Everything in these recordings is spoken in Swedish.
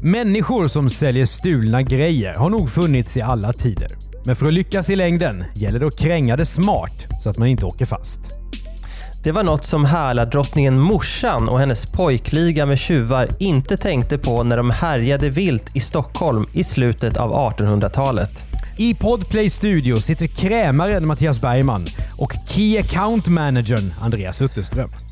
Människor som säljer stulna grejer har nog funnits i alla tider. Men för att lyckas i längden gäller det att kränga det smart så att man inte åker fast. Det var något som härlardrottningen Morsan och hennes pojkliga med tjuvar inte tänkte på när de härjade vilt i Stockholm i slutet av 1800-talet. I Podplay Studio sitter krämaren Mattias Bergman och Key Account Managern Andreas Utterström.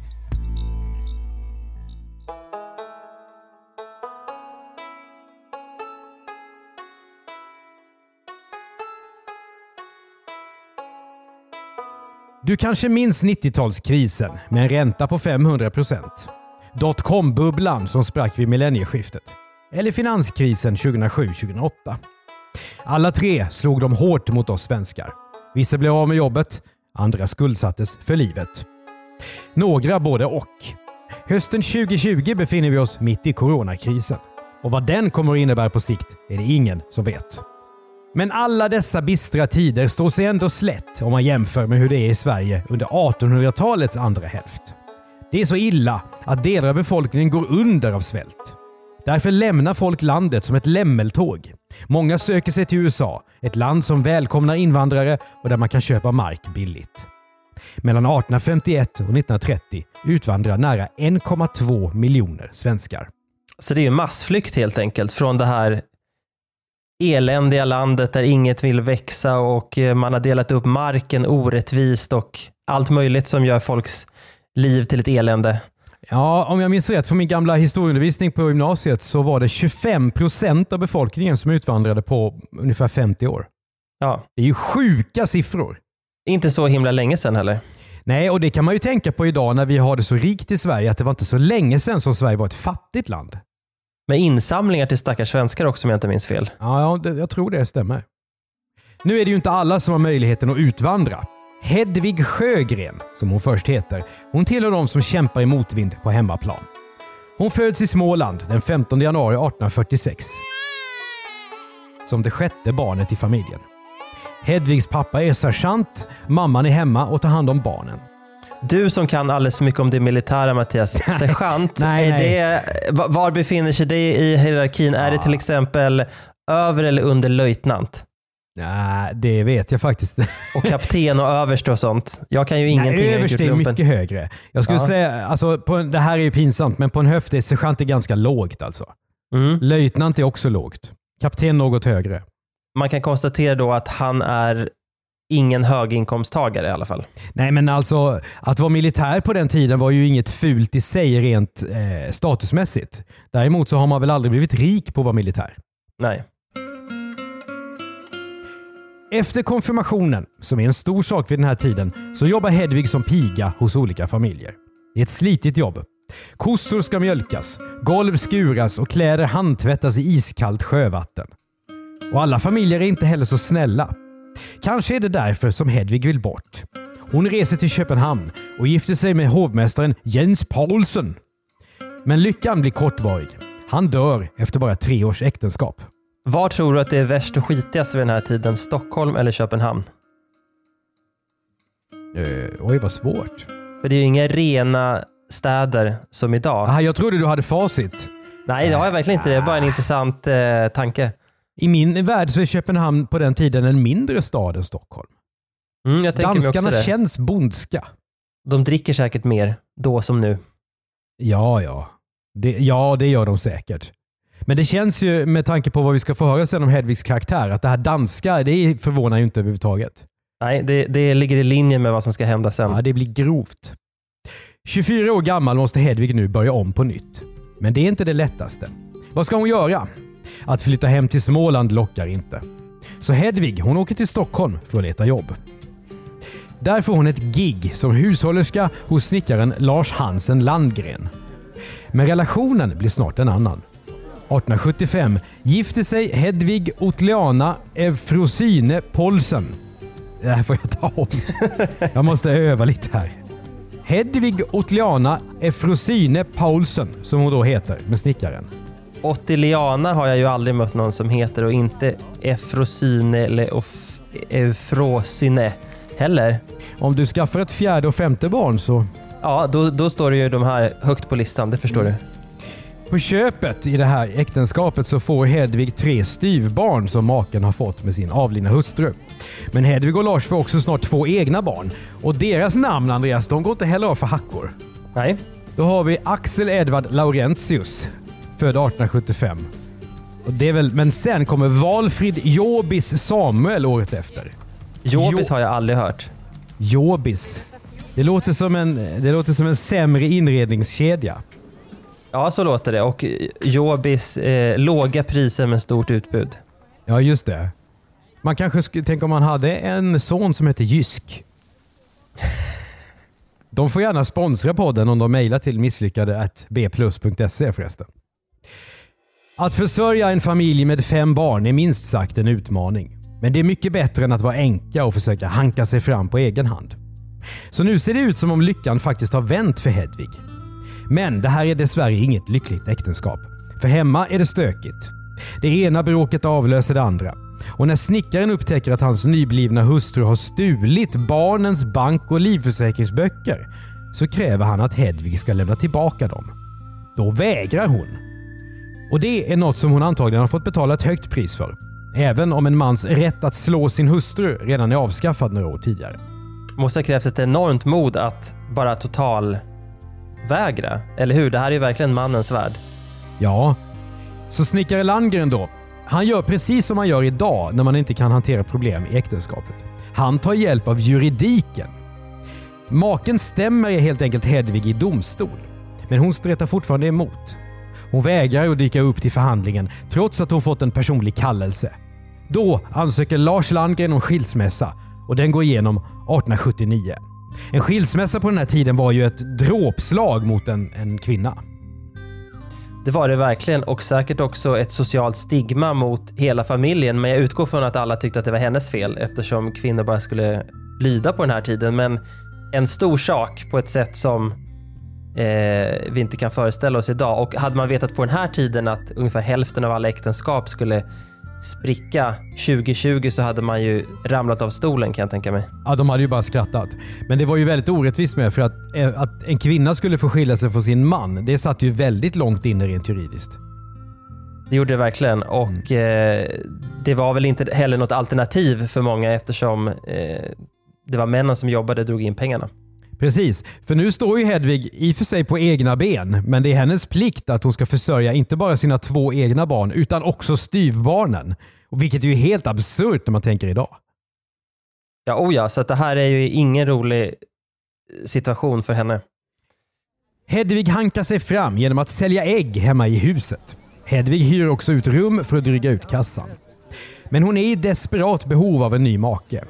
Du kanske minns 90-talskrisen med en ränta på 500%. Dotcom-bubblan som sprack vid millennieskiftet. Eller finanskrisen 2007-2008. Alla tre slog de hårt mot oss svenskar. Vissa blev av med jobbet, andra skuldsattes för livet. Några både och. Hösten 2020 befinner vi oss mitt i coronakrisen. Och vad den kommer att innebära på sikt är det ingen som vet. Men alla dessa bistra tider står sig ändå slätt om man jämför med hur det är i Sverige under 1800-talets andra hälft. Det är så illa att delar av befolkningen går under av svält. Därför lämnar folk landet som ett lämmeltåg. Många söker sig till USA, ett land som välkomnar invandrare och där man kan köpa mark billigt. Mellan 1851 och 1930 utvandrar nära 1,2 miljoner svenskar. Så det är massflykt helt enkelt från det här eländiga landet där inget vill växa och eh, man har delat upp marken orättvist och allt möjligt som gör folks liv till ett elände. Ja, om jag minns rätt från min gamla historieundervisning på gymnasiet så var det 25 procent av befolkningen som utvandrade på ungefär 50 år. Ja. Det är ju sjuka siffror. Inte så himla länge sedan heller. Nej, och det kan man ju tänka på idag när vi har det så rikt i Sverige att det var inte så länge sedan som Sverige var ett fattigt land. Med insamlingar till stackars svenskar också om jag inte minns fel. Ja, det, jag tror det stämmer. Nu är det ju inte alla som har möjligheten att utvandra. Hedvig Sjögren, som hon först heter, hon tillhör de som kämpar i motvind på hemmaplan. Hon föds i Småland den 15 januari 1846. Som det sjätte barnet i familjen. Hedvigs pappa är sergeant, mamman är hemma och tar hand om barnen. Du som kan alldeles mycket om det militära Mattias, sergeant, Nej, nej. Det, va- var befinner sig det i hierarkin? Är det till exempel över eller under löjtnant? Nej, det vet jag faktiskt. Och kapten och överste och sånt? Jag kan ju ingenting. Nej, jag överst är mycket högre. Jag skulle Ja. säga, alltså, på, det här är ju pinsamt, men på en höft är sergeant är ganska lågt alltså. Mm. Löjtnant är också lågt. Kapten något högre. Man kan konstatera då att han är ingen höginkomsttagare i alla fall. Nej men alltså, att vara militär på den tiden var ju inget fult i sig rent eh, statusmässigt. Däremot så har man väl aldrig blivit rik på att vara militär. Nej. Efter konfirmationen, som är en stor sak vid den här tiden, så jobbar Hedvig som piga hos olika familjer. Det är ett slitigt jobb. Kossor ska mjölkas, golv skuras och kläder handtvättas i iskallt sjövatten. Och alla familjer är inte heller så snälla. Kanske är det därför som Hedvig vill bort. Hon reser till Köpenhamn och gifter sig med hovmästaren Jens Paulsen. Men lyckan blir kortvarig. Han dör efter bara tre års äktenskap. Var tror du att det är värst och skitigast vid den här tiden? Stockholm eller Köpenhamn? Uh, oj, vad svårt. För det är ju inga rena städer som idag. Aha, jag trodde du hade facit. Nej, det har jag verkligen inte. Det är bara en intressant eh, tanke. I min värld så är Köpenhamn på den tiden en mindre stad än Stockholm. Mm, Danskarna känns bondska. De dricker säkert mer då som nu. Ja, ja. Det, ja, det gör de säkert. Men det känns ju med tanke på vad vi ska få höra sen om Hedvigs karaktär, att det här danska, det förvånar ju inte överhuvudtaget. Nej, det, det ligger i linje med vad som ska hända sen. Ja, det blir grovt. 24 år gammal måste Hedvig nu börja om på nytt. Men det är inte det lättaste. Vad ska hon göra? Att flytta hem till Småland lockar inte. Så Hedvig hon åker till Stockholm för att leta jobb. Där får hon ett gig som hushållerska hos snickaren Lars Hansen Landgren. Men relationen blir snart en annan. 1875 gifter sig Hedvig Otliana Eufrosyne Polsen. Det här får jag ta om. Jag måste öva lite här. Hedvig Otliana Eufrosyne Paulsen, som hon då heter, med snickaren. Ottiliana har jag ju aldrig mött någon som heter och inte Efrosyne eller Eufrosyne heller. Om du skaffar ett fjärde och femte barn så... Ja, då, då står det ju de här högt på listan, det förstår du. På köpet i det här äktenskapet så får Hedvig tre styvbarn som maken har fått med sin avlidna hustru. Men Hedvig och Lars får också snart två egna barn. Och deras namn Andreas, de går inte heller av för hackor. Nej. Då har vi Axel Edvard Laurentius, född 1875. Och det är väl, men sen kommer Valfrid Jobis Samuel året efter. Jobis Jo- har jag aldrig hört. Jobis. Det låter som en, det låter som en sämre inredningskedja. Ja, så låter det. Och Jobis eh, låga priser med stort utbud. Ja, just det. Man kanske skulle tänka om man hade en son som heter Jysk. De får gärna sponsra podden om de mejlar till misslyckade bplus.se förresten. Att försörja en familj med fem barn är minst sagt en utmaning. Men det är mycket bättre än att vara änka och försöka hanka sig fram på egen hand. Så nu ser det ut som om lyckan faktiskt har vänt för Hedvig. Men det här är dessvärre inget lyckligt äktenskap. För hemma är det stökigt. Det ena bråket avlöser det andra. Och när snickaren upptäcker att hans nyblivna hustru har stulit barnens bank och livförsäkringsböcker så kräver han att Hedvig ska lämna tillbaka dem. Då vägrar hon. Och det är något som hon antagligen har fått betala ett högt pris för. Även om en mans rätt att slå sin hustru redan är avskaffad några år tidigare. Måste ha krävts ett enormt mod att bara total vägra. Eller hur? Det här är ju verkligen mannens värld. Ja, så snickare Landgren då. Han gör precis som man gör idag när man inte kan hantera problem i äktenskapet. Han tar hjälp av juridiken. Maken stämmer helt enkelt Hedvig i domstol. Men hon stretar fortfarande emot. Hon vägrar att dyka upp till förhandlingen trots att hon fått en personlig kallelse. Då ansöker Lars Landgren om skilsmässa och den går igenom 1879. En skilsmässa på den här tiden var ju ett dråpslag mot en, en kvinna. Det var det verkligen och säkert också ett socialt stigma mot hela familjen. Men jag utgår från att alla tyckte att det var hennes fel eftersom kvinnor bara skulle lyda på den här tiden. Men en stor sak på ett sätt som eh, vi inte kan föreställa oss idag. Och hade man vetat på den här tiden att ungefär hälften av alla äktenskap skulle spricka 2020 så hade man ju ramlat av stolen kan jag tänka mig. Ja, de hade ju bara skrattat. Men det var ju väldigt orättvist med för att, eh, att en kvinna skulle få skilja sig från sin man, det satt ju väldigt långt inne rent juridiskt. Det gjorde det verkligen och eh, det var väl inte heller något alternativ för många eftersom eh, det var männen som jobbade och drog in pengarna. Precis, för nu står ju Hedvig i och för sig på egna ben, men det är hennes plikt att hon ska försörja inte bara sina två egna barn utan också styvbarnen. Vilket är ju helt absurt när man tänker idag. Ja, oh ja, så det här är ju ingen rolig situation för henne. Hedvig hankar sig fram genom att sälja ägg hemma i huset. Hedvig hyr också ut rum för att dryga ut kassan. Men hon är i desperat behov av en ny make.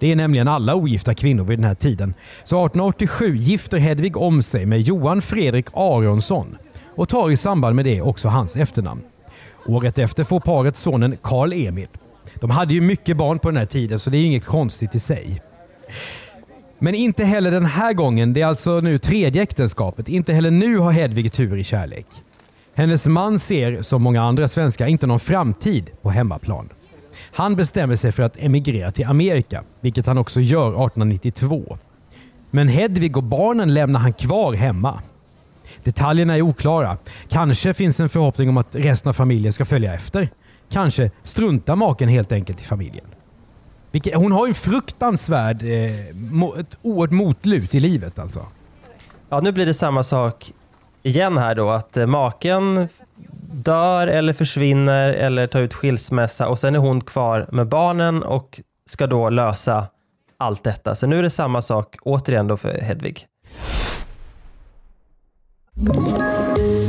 Det är nämligen alla ogifta kvinnor vid den här tiden. Så 1887 gifter Hedvig om sig med Johan Fredrik Aronsson och tar i samband med det också hans efternamn. Året efter får paret sonen Karl Emil. De hade ju mycket barn på den här tiden så det är inget konstigt i sig. Men inte heller den här gången, det är alltså nu tredje äktenskapet, inte heller nu har Hedvig tur i kärlek. Hennes man ser, som många andra svenskar, inte någon framtid på hemmaplan. Han bestämmer sig för att emigrera till Amerika, vilket han också gör 1892. Men Hedvig och barnen lämnar han kvar hemma. Detaljerna är oklara. Kanske finns en förhoppning om att resten av familjen ska följa efter. Kanske struntar maken helt enkelt i familjen. Vilket, hon har ju en fruktansvärd, eh, ett oerhört motlut i livet alltså. Ja, nu blir det samma sak igen här då, att eh, maken dör eller försvinner eller tar ut skilsmässa och sen är hon kvar med barnen och ska då lösa allt detta. Så nu är det samma sak återigen då för Hedvig.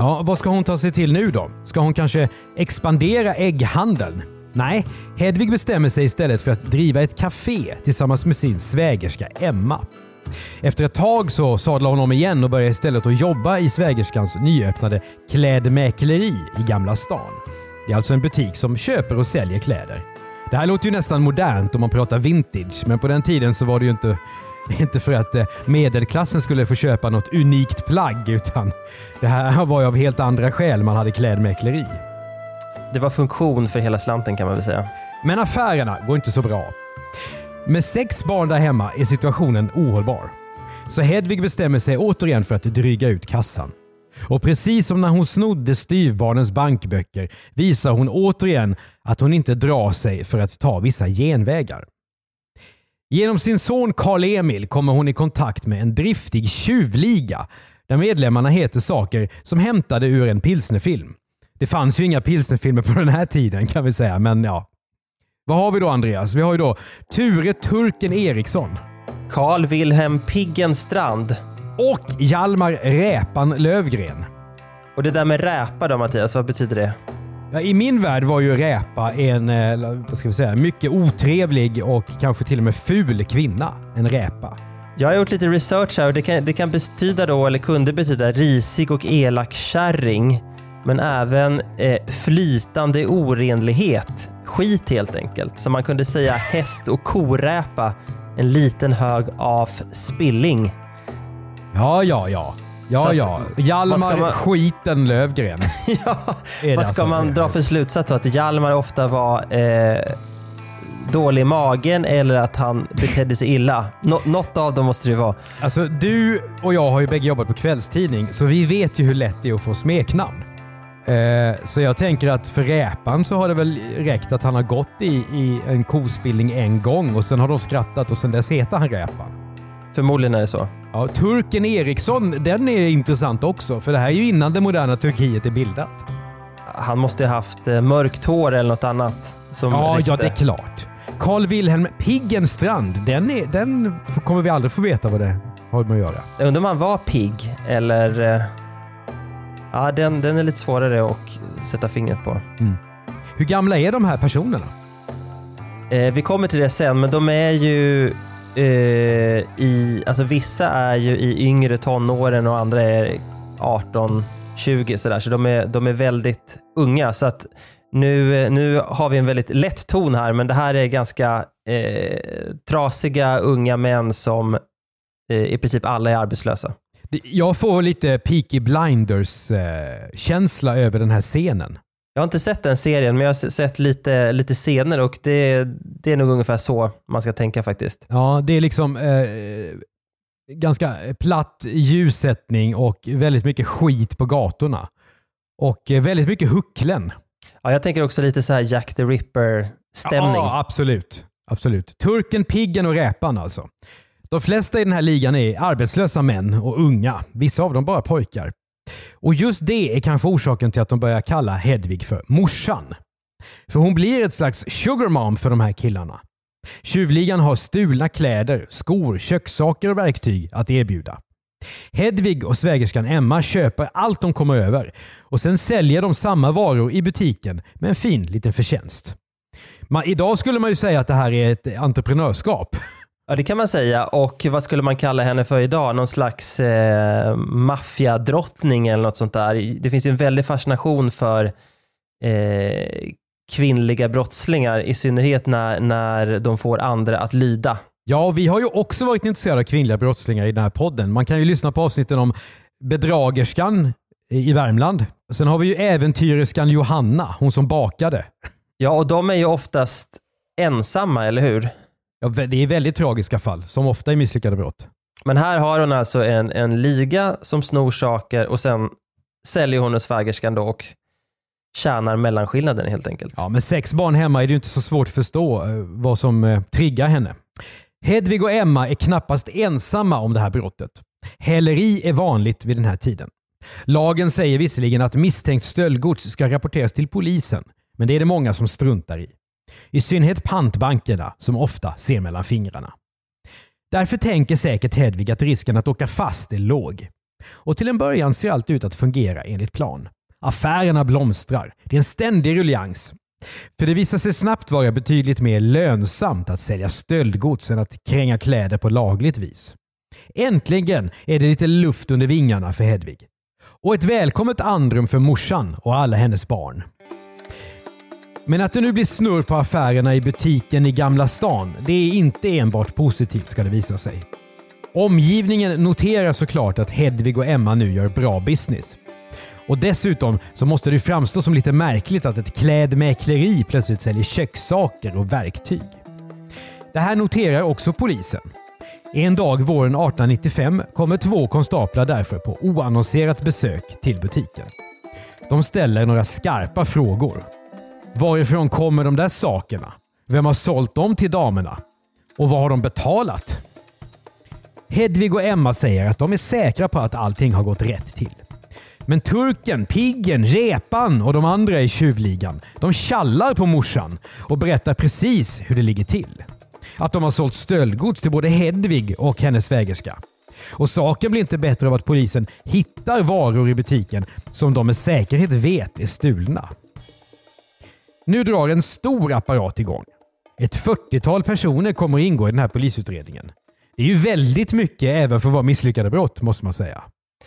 Ja, vad ska hon ta sig till nu då? Ska hon kanske expandera ägghandeln? Nej, Hedvig bestämmer sig istället för att driva ett café tillsammans med sin svägerska Emma. Efter ett tag så sadlar hon om igen och börjar istället att jobba i svägerskans nyöppnade klädmäkleri i Gamla stan. Det är alltså en butik som köper och säljer kläder. Det här låter ju nästan modernt om man pratar vintage, men på den tiden så var det ju inte, inte för att eh, medelklassen skulle få köpa något unikt plagg, utan det här var ju av helt andra skäl man hade klädmäkleri. Det var funktion för hela slanten kan man väl säga. Men affärerna går inte så bra. Med sex barn där hemma är situationen ohållbar. Så Hedvig bestämmer sig återigen för att dryga ut kassan. Och precis som när hon snodde styvbarnens bankböcker visar hon återigen att hon inte drar sig för att ta vissa genvägar. Genom sin son Karl-Emil kommer hon i kontakt med en driftig tjuvliga där medlemmarna heter saker som hämtade ur en pilsnerfilm. Det fanns ju inga pilsnerfilmer på den här tiden kan vi säga, men ja. Vad har vi då Andreas? Vi har ju då Ture Turken Eriksson Carl Wilhelm Piggen Strand. och Hjalmar Räpan Lövgren. Och det där med räpa då Mattias, vad betyder det? Ja, I min värld var ju Räpa en eh, vad ska vi säga, mycket otrevlig och kanske till och med ful kvinna. En räpa. Jag har gjort lite research här och det kan, det kan betyda då, eller kunde betyda risig och elak kärring. Men även eh, flytande orenlighet. Skit helt enkelt. Så man kunde säga häst och koräpa. En liten hög av spilling. Ja, ja, ja. Ja, att- ja. Hjalmar ska man- Skiten Lövgren. ja, vad ska alltså? man dra för slutsats? Att Hjalmar ofta var eh, dålig i magen eller att han betedde sig illa? Nå- något av dem måste det vara. Alltså, du och jag har ju bägge jobbat på kvällstidning, så vi vet ju hur lätt det är att få smeknamn. Eh, så jag tänker att för Räpan så har det väl räckt att han har gått i, i en kospillning en gång och sen har de skrattat och sen dess heter han Räpan. Förmodligen är det så. Ja, Turken Eriksson, den är intressant också, för det här är ju innan det moderna Turkiet är bildat. Han måste ha haft eh, mörkt hår eller något annat. Som Ja, ja, det är klart. Carl Wilhelm Piggenstrand, den, är, den kommer vi aldrig få veta vad det har med att göra. Jag undrar om han var pigg eller... eh, Ja, den, den är lite svårare att sätta fingret på. Hur gamla är de här personerna? Eh, vi kommer till det sen, men de är ju eh, i... Alltså vissa är ju i yngre tonåren och andra är 18, 20 sådär. Så de är, de är väldigt unga. Så att nu, nu har vi en väldigt lätt ton här, men det här är ganska eh, trasiga unga män som eh, i princip alla är arbetslösa. Jag får lite Peaky Blinders-känsla eh, över den här scenen. Jag har inte sett den serien, men jag har sett lite, lite scener och det, det är nog ungefär så man ska tänka faktiskt. Ja, det är liksom eh, ganska platt ljussättning och väldigt mycket skit på gatorna. Och eh, väldigt mycket hucklen. Ja, jag tänker också lite så här Jack the Ripper-stämning. Ja, absolut. absolut. Turken, piggen och räpan alltså. De flesta i den här ligan är arbetslösa män och unga. Vissa av dem bara pojkar. Och just det är kanske orsaken till att de börjar kalla Hedvig för morsan. För hon blir ett slags sugar mom för de här killarna. Tjuvligan har stulna kläder, skor, kökssaker och verktyg att erbjuda. Hedvig och svägerskan Emma köper allt de kommer över och sen säljer de samma varor i butiken med en fin liten förtjänst. Man, idag skulle man ju säga att det här är ett entreprenörskap. Ja, det kan man säga. Och vad skulle man kalla henne för idag? Någon slags eh, maffiadrottning eller något sånt där. Det finns ju en väldig fascination för eh, kvinnliga brottslingar, i synnerhet när, när de får andra att lyda. Ja, vi har ju också varit intresserade av kvinnliga brottslingar i den här podden. Man kan ju lyssna på avsnitten om bedragerskan i Värmland. Sen har vi ju äventyrerskan Johanna, hon som bakade. Ja, och de är ju oftast ensamma, eller hur? Ja, det är väldigt tragiska fall, som ofta är misslyckade brott. Men här har hon alltså en, en liga som snor saker och sen säljer hon och svägerskan då och tjänar mellanskillnaden helt enkelt. Ja, med sex barn hemma är det inte så svårt att förstå eh, vad som eh, triggar henne. Hedvig och Emma är knappast ensamma om det här brottet. Häleri är vanligt vid den här tiden. Lagen säger visserligen att misstänkt stöldgods ska rapporteras till polisen, men det är det många som struntar i. I synnerhet pantbankerna som ofta ser mellan fingrarna. Därför tänker säkert Hedvig att risken att åka fast är låg. Och till en början ser allt ut att fungera enligt plan. Affärerna blomstrar. Det är en ständig ruljangs. För det visar sig snabbt vara betydligt mer lönsamt att sälja stöldgods än att kränga kläder på lagligt vis. Äntligen är det lite luft under vingarna för Hedvig. Och ett välkommet andrum för morsan och alla hennes barn. Men att det nu blir snurr på affärerna i butiken i Gamla stan, det är inte enbart positivt ska det visa sig. Omgivningen noterar såklart att Hedvig och Emma nu gör bra business. Och dessutom så måste det framstå som lite märkligt att ett klädmäkleri plötsligt säljer kökssaker och verktyg. Det här noterar också polisen. En dag våren 1895 kommer två konstaplar därför på oannonserat besök till butiken. De ställer några skarpa frågor. Varifrån kommer de där sakerna? Vem har sålt dem till damerna? Och vad har de betalat? Hedvig och Emma säger att de är säkra på att allting har gått rätt till. Men turken, piggen, repan och de andra i tjuvligan, de kallar på morsan och berättar precis hur det ligger till. Att de har sålt stöldgods till både Hedvig och hennes svägerska. Och saken blir inte bättre av att polisen hittar varor i butiken som de med säkerhet vet är stulna. Nu drar en stor apparat igång. Ett 40-tal personer kommer att ingå i den här polisutredningen. Det är ju väldigt mycket även för att vara misslyckade brott måste man säga.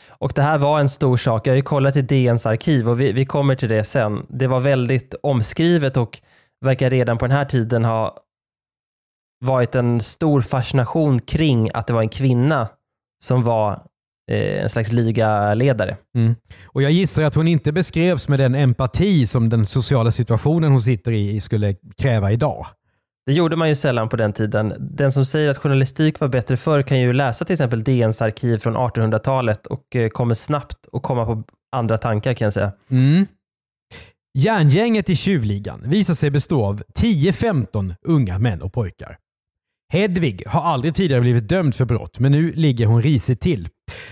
Och det här var en stor sak. Jag har ju kollat i DNs arkiv och vi, vi kommer till det sen. Det var väldigt omskrivet och verkar redan på den här tiden ha varit en stor fascination kring att det var en kvinna som var en slags ligaledare. Mm. Och Jag gissar att hon inte beskrevs med den empati som den sociala situationen hon sitter i skulle kräva idag. Det gjorde man ju sällan på den tiden. Den som säger att journalistik var bättre förr kan ju läsa till exempel DNs arkiv från 1800-talet och eh, kommer snabbt att komma på andra tankar kan jag säga. Mm. Järngänget i tjuvligan visar sig bestå av 10-15 unga män och pojkar. Hedvig har aldrig tidigare blivit dömd för brott, men nu ligger hon risigt till.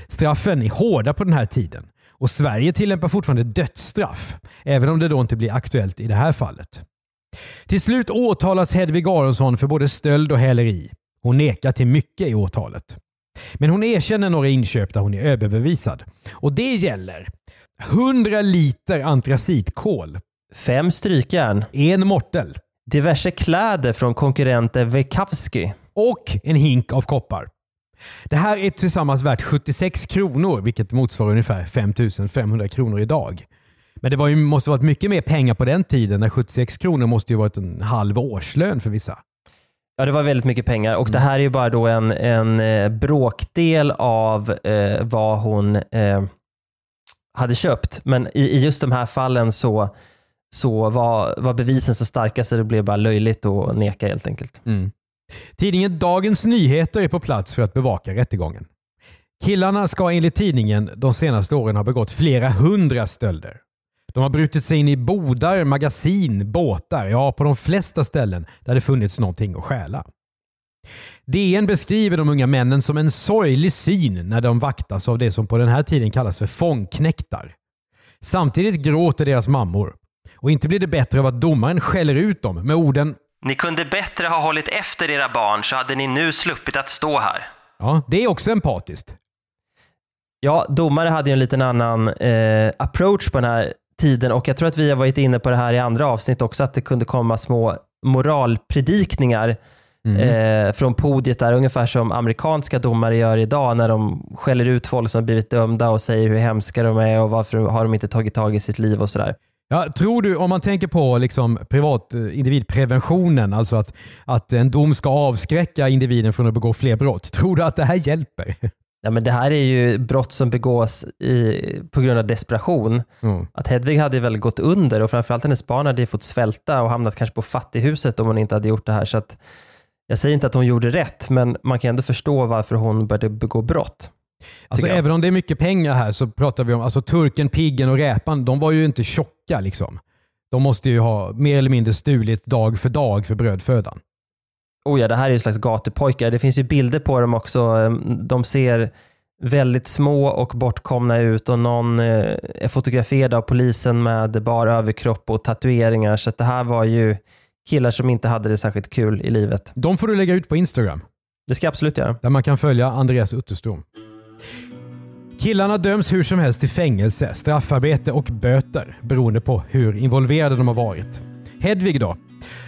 Straffen är hårda på den här tiden och Sverige tillämpar fortfarande dödsstraff, även om det då inte blir aktuellt i det här fallet. Till slut åtalas Hedvig Aronsson för både stöld och häleri. Hon nekar till mycket i åtalet. Men hon erkänner några inköp där hon är överbevisad. Och det gäller 100 liter antracitkol, Fem strykjärn, en mortel diverse kläder från konkurrenter Wekawski. och en hink av koppar. Det här är tillsammans värt 76 kronor, vilket motsvarar ungefär 5 500 kronor idag. Men det var ju, måste varit mycket mer pengar på den tiden, när 76 kronor måste ju varit en halv årslön för vissa. Ja, det var väldigt mycket pengar och det här är ju bara då en, en eh, bråkdel av eh, vad hon eh, hade köpt. Men i, i just de här fallen så, så var, var bevisen så starka så det blev bara löjligt att neka helt enkelt. Mm. Tidningen Dagens Nyheter är på plats för att bevaka rättegången. Killarna ska enligt tidningen de senaste åren ha begått flera hundra stölder. De har brutit sig in i bodar, magasin, båtar, ja på de flesta ställen där det funnits någonting att stjäla. DN beskriver de unga männen som en sorglig syn när de vaktas av det som på den här tiden kallas för fångknektar. Samtidigt gråter deras mammor. Och inte blir det bättre av att domaren skäller ut dem med orden Ni kunde bättre ha hållit efter era barn så hade ni nu sluppit att stå här. Ja, det är också empatiskt. Ja, domare hade ju en liten annan eh, approach på den här tiden och jag tror att vi har varit inne på det här i andra avsnitt också, att det kunde komma små moralpredikningar eh, från podiet där, ungefär som amerikanska domare gör idag när de skäller ut folk som har blivit dömda och säger hur hemska de är och varför har de inte tagit tag i sitt liv och sådär. Ja, tror du, om man tänker på liksom privat eh, individpreventionen, alltså att, att en dom ska avskräcka individen från att begå fler brott. Tror du att det här hjälper? Ja, men det här är ju brott som begås i, på grund av desperation. Mm. Att Hedvig hade väl gått under och framförallt hennes barn hade ju fått svälta och hamnat kanske på fattighuset om hon inte hade gjort det här. Så att, jag säger inte att hon gjorde rätt, men man kan ändå förstå varför hon började begå brott. Alltså, även om det är mycket pengar här så pratar vi om alltså, turken, piggen och räpan. De var ju inte tjocka. liksom. De måste ju ha mer eller mindre stulit dag för dag för brödfödan. Oh ja, det här är ju slags gatupojkar. Det finns ju bilder på dem också. De ser väldigt små och bortkomna ut och någon eh, är fotograferad av polisen med bara överkropp och tatueringar. Så det här var ju killar som inte hade det särskilt kul i livet. De får du lägga ut på Instagram, Det ska jag absolut göra. där man kan följa Andreas Utterström. Killarna döms hur som helst till fängelse, straffarbete och böter beroende på hur involverade de har varit. Hedvig då?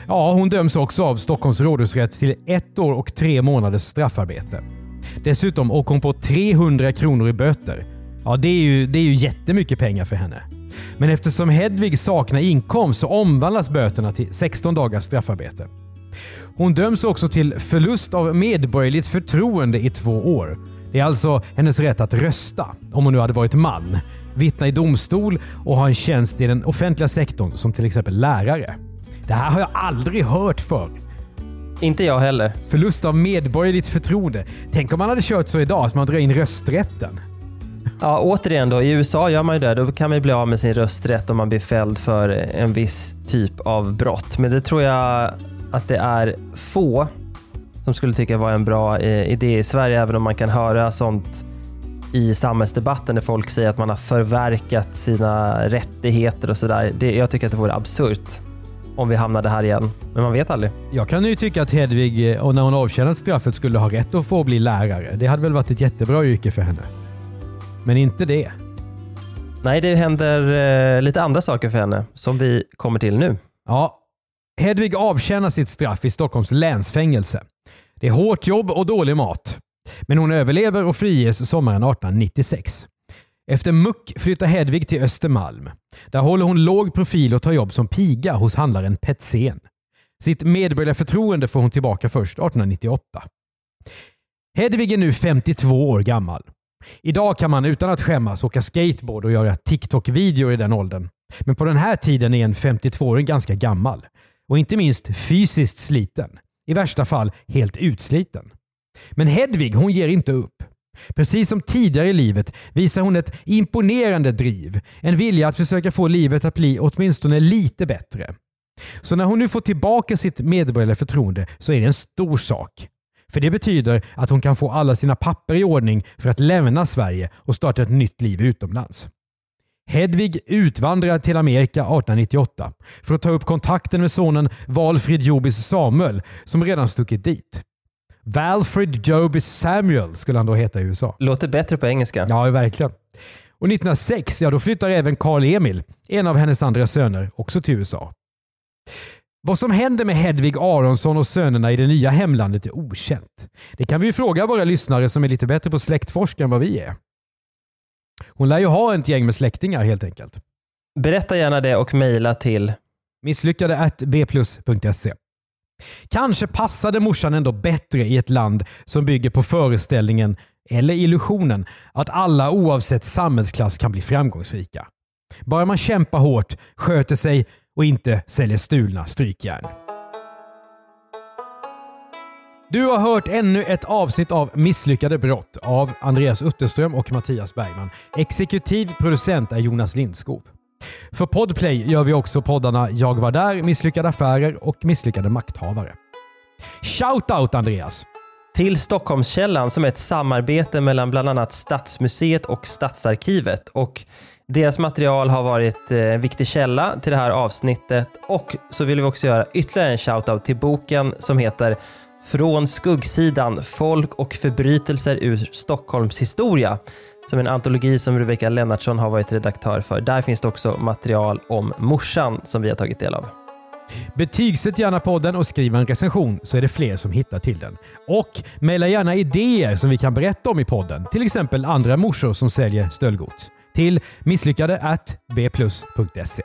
Ja, hon döms också av Stockholms rådhusrätt till ett år och tre månaders straffarbete. Dessutom åker hon på 300 kronor i böter. Ja, det är, ju, det är ju jättemycket pengar för henne. Men eftersom Hedvig saknar inkomst så omvandlas böterna till 16 dagars straffarbete. Hon döms också till förlust av medborgerligt förtroende i två år. Det är alltså hennes rätt att rösta, om hon nu hade varit man, vittna i domstol och ha en tjänst i den offentliga sektorn som till exempel lärare. Det här har jag aldrig hört förr. Inte jag heller. Förlust av medborgerligt förtroende. Tänk om man hade kört så idag, att man drar in rösträtten. Ja, återigen då, i USA gör man ju det. Då kan man ju bli av med sin rösträtt om man blir fälld för en viss typ av brott. Men det tror jag att det är få som skulle tycka var en bra eh, idé i Sverige, även om man kan höra sånt i samhällsdebatten där folk säger att man har förverkat sina rättigheter och sådär. Jag tycker att det vore absurt om vi hamnade här igen. Men man vet aldrig. Jag kan ju tycka att Hedvig, eh, och när hon avtjänat straffet, skulle ha rätt att få bli lärare. Det hade väl varit ett jättebra yrke för henne. Men inte det. Nej, det händer eh, lite andra saker för henne som vi kommer till nu. Ja, Hedvig avtjänar sitt straff i Stockholms länsfängelse. Det är hårt jobb och dålig mat. Men hon överlever och friges sommaren 1896. Efter muck flyttar Hedvig till Östermalm. Där håller hon låg profil och tar jobb som piga hos handlaren Petzén. Sitt medborgerliga förtroende får hon tillbaka först 1898. Hedvig är nu 52 år gammal. Idag kan man utan att skämmas åka skateboard och göra TikTok-videor i den åldern. Men på den här tiden är en 52-åring ganska gammal. Och inte minst fysiskt sliten. I värsta fall helt utsliten. Men Hedvig hon ger inte upp. Precis som tidigare i livet visar hon ett imponerande driv. En vilja att försöka få livet att bli åtminstone lite bättre. Så när hon nu får tillbaka sitt medborgerliga förtroende så är det en stor sak. För det betyder att hon kan få alla sina papper i ordning för att lämna Sverige och starta ett nytt liv utomlands. Hedvig utvandrar till Amerika 1898 för att ta upp kontakten med sonen Valfrid Jobis Samuel som redan stuckit dit. Valfrid Jobis Samuel skulle han då heta i USA. Låter bättre på engelska. Ja, verkligen. Och 1906 ja, då flyttar även Karl Emil, en av hennes andra söner, också till USA. Vad som händer med Hedvig Aronsson och sönerna i det nya hemlandet är okänt. Det kan vi fråga våra lyssnare som är lite bättre på släktforska än vad vi är. Hon lär ju ha ett gäng med släktingar helt enkelt. Berätta gärna det och mejla till misslyckade bplus.se. Kanske passade morsan ändå bättre i ett land som bygger på föreställningen, eller illusionen, att alla oavsett samhällsklass kan bli framgångsrika. Bara man kämpar hårt, sköter sig och inte säljer stulna strykjärn. Du har hört ännu ett avsnitt av Misslyckade brott av Andreas Utterström och Mattias Bergman. Exekutiv producent är Jonas Lindskog. För Podplay gör vi också poddarna Jag var där, Misslyckade affärer och Misslyckade makthavare. Shoutout Andreas! Till Stockholmskällan som är ett samarbete mellan bland annat Stadsmuseet och Stadsarkivet. Och deras material har varit eh, en viktig källa till det här avsnittet. Och så vill vi också göra ytterligare en shoutout till boken som heter från skuggsidan Folk och förbrytelser ur Stockholms historia som en antologi som Rebecka Lennartsson har varit redaktör för. Där finns det också material om morsan som vi har tagit del av. Betygsätt gärna podden och skriv en recension så är det fler som hittar till den. Och mejla gärna idéer som vi kan berätta om i podden. Till exempel andra morsor som säljer stöldgods. Till misslyckade bplus.se.